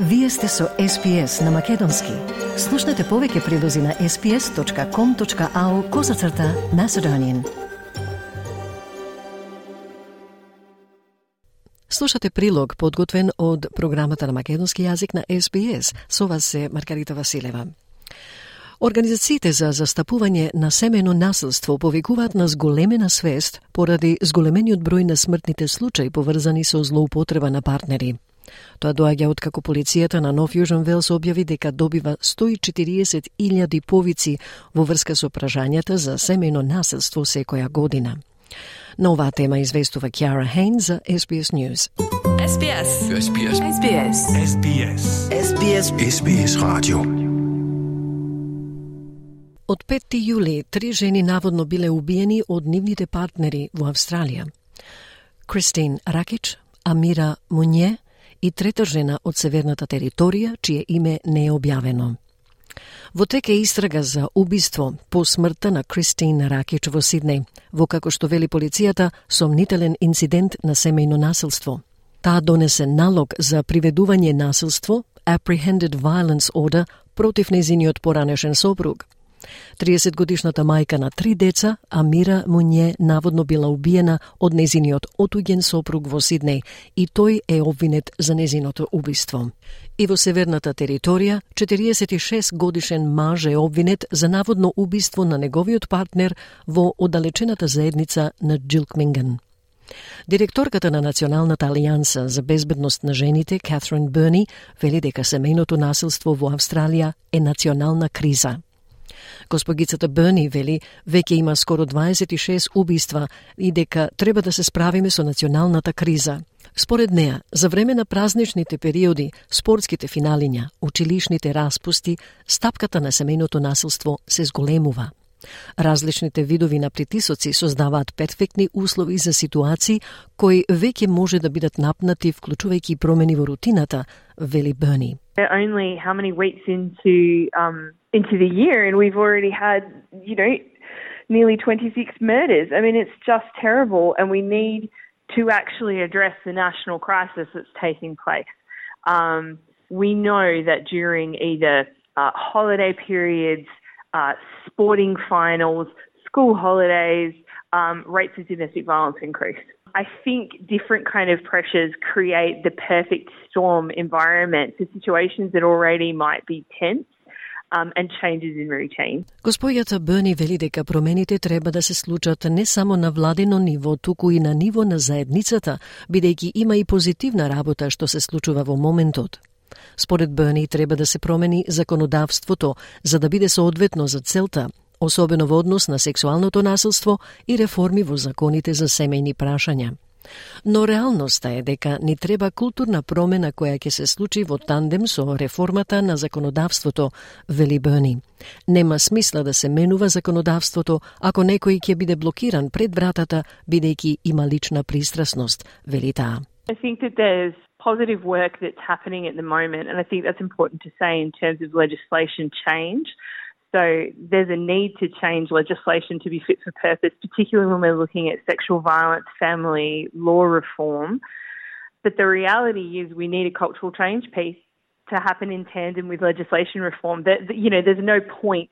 Вие сте со SPS на Македонски. Слушнете повеќе прилози на sps.com.au козацрта Macedonian. Слушате прилог подготвен од програмата на македонски јазик на SPS. Со вас се Маргарита Василева. Организациите за застапување на семено насилство повикуваат на зголемена свест поради зголемениот број на смртните случаи поврзани со злоупотреба на партнери. Тоа доаѓа од како полицијата на Нов Јужен Велс објави дека добива 140.000 повици во врска со пражањата за семејно насилство секоја година. На оваа тема известува Кјара Хейн за SBS News. SBS. SBS. SBS. SBS. SBS. SBS Radio. Од 5 јули, три жени наводно биле убиени од нивните партнери во Австралија. Кристин Ракич, Амира Мунје и трета жена од северната територија, чие име не е објавено. Во тек е истрага за убиство по смртта на Кристин Ракич во Сиднеј, во како што вели полицијата сомнителен инцидент на семејно насилство. Таа донесе налог за приведување насилство, Apprehended Violence Order, против незиниот поранешен сопруг – 30 годишната мајка на три деца, Амира Муње, наводно била убиена од незиниот отуѓен сопруг во Сиднеј и тој е обвинет за незиното убиство. И во северната територија, 46 годишен маж е обвинет за наводно убиство на неговиот партнер во оддалечената заедница на Джилкминген. Директорката на Националната алијанса за безбедност на жените, Катрин Берни, вели дека семејното насилство во Австралија е национална криза. Госпогицата Берни вели веќе има скоро 26 убиства и дека треба да се справиме со националната криза. Според неа, за време на празничните периоди, спортските финалиња, училишните распусти, стапката на семејното насилство се зголемува. Различните видови на притисоци создаваат перфектни услови за ситуации кои веќе може да бидат напнати вклучувајќи промени во рутината, вели Берни. They're only how many weeks into um, into the year, and we've already had you know nearly 26 murders. I mean, it's just terrible, and we need to actually address the national crisis that's taking place. Um, we know that during either uh, holiday periods, uh, sporting finals, school holidays, um, rates of domestic violence increase. I think different kind of pressures create the perfect storm environment for situations that already might be tense um, and changes in routine. Господјата Берни вели дека промените треба да се случат не само на владено ниво, туку и на ниво на заедницата, бидејќи има и позитивна работа што се случува во моментот. Според Берни треба да се промени законодавството за да биде соодветно за целта, особено во однос на сексуалното насилство и реформи во законите за семејни прашања. Но реалноста е дека ни треба културна промена која ќе се случи во тандем со реформата на законодавството, вели Берни. Нема смисла да се менува законодавството ако некој ќе биде блокиран пред вратата бидејќи има лична пристрасност, вели таа. I think that there's positive work that's happening at the moment, and I think that's important to say in terms of legislation change. So there's a need to change legislation to be fit for purpose, particularly when we're looking at sexual violence, family law reform. But the reality is we need a cultural change piece to happen in tandem with legislation reform. That you know, there's no point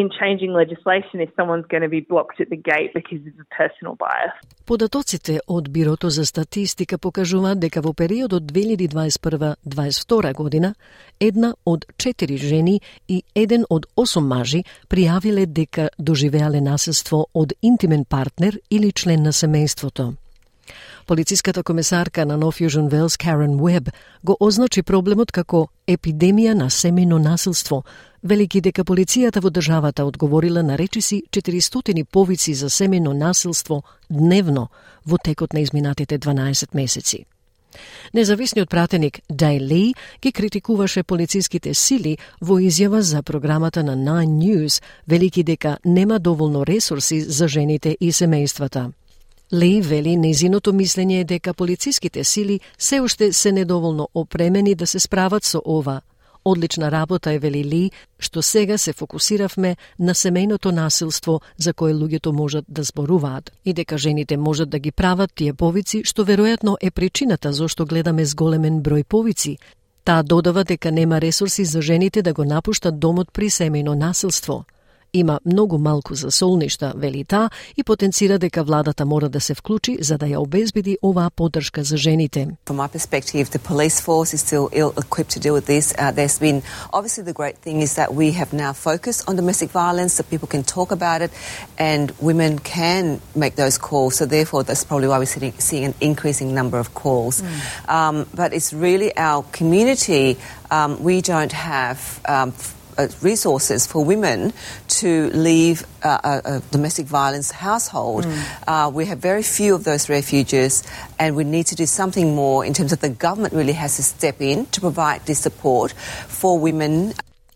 in changing legislation if someone's going to be blocked at the gate because of a personal bias. Податоците од Бирото за статистика покажуваат дека во периодот 2021-2022 година една од четири жени и еден од осум мажи пријавиле дека доживеале насилство од интимен партнер или член на семејството. Полициската комесарка на Нов Јужен Велс Карен Уеб го означи проблемот како епидемија на семено насилство, велики дека полицијата во државата одговорила на речиси 400 повици за семено насилство дневно во текот на изминатите 12 месеци. Независниот пратеник Дай Ли ги критикуваше полициските сили во изјава за програмата на Nine News, велики дека нема доволно ресурси за жените и семејствата. Ли вели незиното мислење е дека полициските сили се уште се недоволно опремени да се справат со ова. Одлична работа е вели Ли, што сега се фокусиравме на семејното насилство за кое луѓето можат да зборуваат и дека жените можат да ги прават тие повици што веројатно е причината зошто гледаме зголемен број повици. Таа додава дека нема ресурси за жените да го напуштат домот при семејно насилство – Има многу малку за солништа, вели та, и потенцира дека владата мора да се вклучи за да ја обезбеди оваа поддршка за жените. From my perspective, the police force is still ill equipped to deal with this. Uh, there's been obviously the great thing is that we have now focused on domestic violence, so people can talk about it, and women can make those calls. So therefore, that's probably why we're sitting, seeing an increasing number of calls. Mm. Um, but it's really our community. Um, we don't have um, uh, resources for women to leave uh, a, a, domestic violence household. Mm. Uh, we have very few of those refuges, and we need to do something more in terms of the government really has to step in to provide this support for women.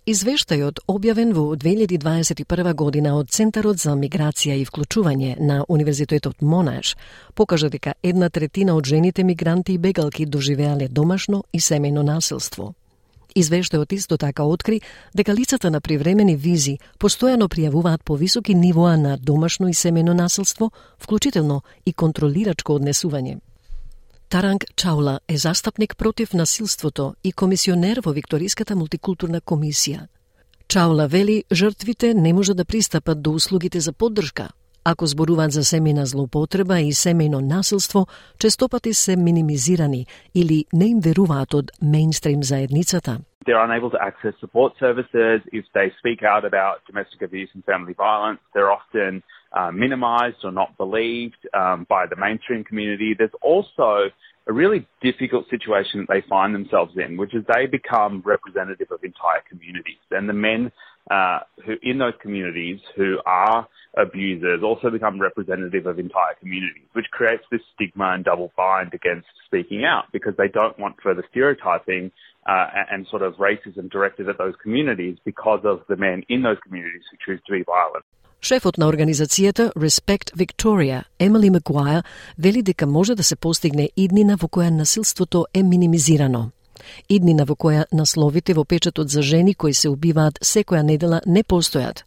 Извештајот, објавен во 2021 година од Центарот за миграција и вклучување на Универзитетот Монаш, покажа дека една третина од жените мигранти и бегалки доживеале домашно и семејно насилство. Извештајот исто така откри дека лицата на привремени визи постојано пријавуваат повисоки нивоа на домашно и семено насилство, вклучително и контролирачко однесување. Таранг Чаула е застапник против насилството и комисионер во Викториската мултикултурна комисија. Чаула вели жртвите не може да пристапат до услугите за поддршка, Ако зборуваат за семејна злоупотреба и семејно насилство, честопати се минимизирани или не им веруваат од мејнстрим заедницата. They're unable to access support services. If they speak out about domestic abuse and family violence, they're often uh, minimized or not believed um, by the mainstream community. There's also a really difficult situation that they find themselves in, which is they become representative of entire communities. And the men uh, who in those communities who are abusers also become representative of entire communities, which creates this stigma and double bind against speaking out because they don't want further stereotyping uh, and sort of racism directed at those communities because of the men in those communities who choose to be violent. Шефот на организацијата Respect Victoria, Емили Макуаја, вели дека може да се постигне иднина во која насилството е минимизирано. Иднина во која насловите во печатот за жени кои се убиваат секоја недела не постојат.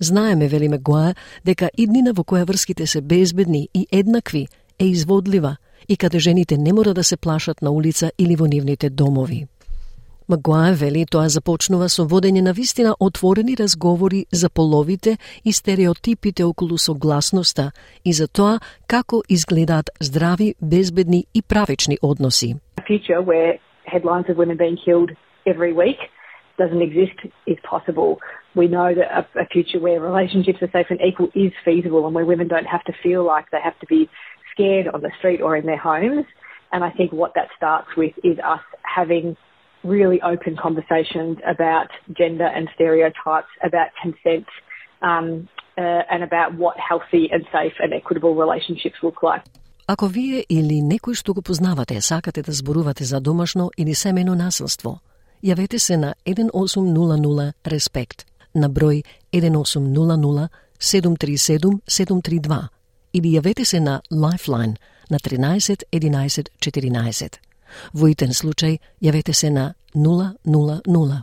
Знаеме, вели Мегуа, дека иднина во која врските се безбедни и еднакви е изводлива и каде жените не мора да се плашат на улица или во нивните домови. Магуа вели тоа започнува со водење на вистина отворени разговори за половите и стереотипите околу согласноста и за тоа како изгледаат здрави, безбедни и правечни односи. Future where headlines of women being killed every week doesn't exist is possible. We know that a, a future where relationships are safe and equal is feasible and where women don't have to feel like they have to be scared on the street or in their homes. And I think what that starts with is us having really open conversations about gender and stereotypes, about consent, um, uh, and about what healthy and safe and equitable relationships look like. Ако вие или некој што го познавате сакате да зборувате за домашно или семено насилство, јавете се на 1800 Респект на број 1800 737 732 или јавете се на Lifeline на 13 11 14. Во итен случај јавете се на 000.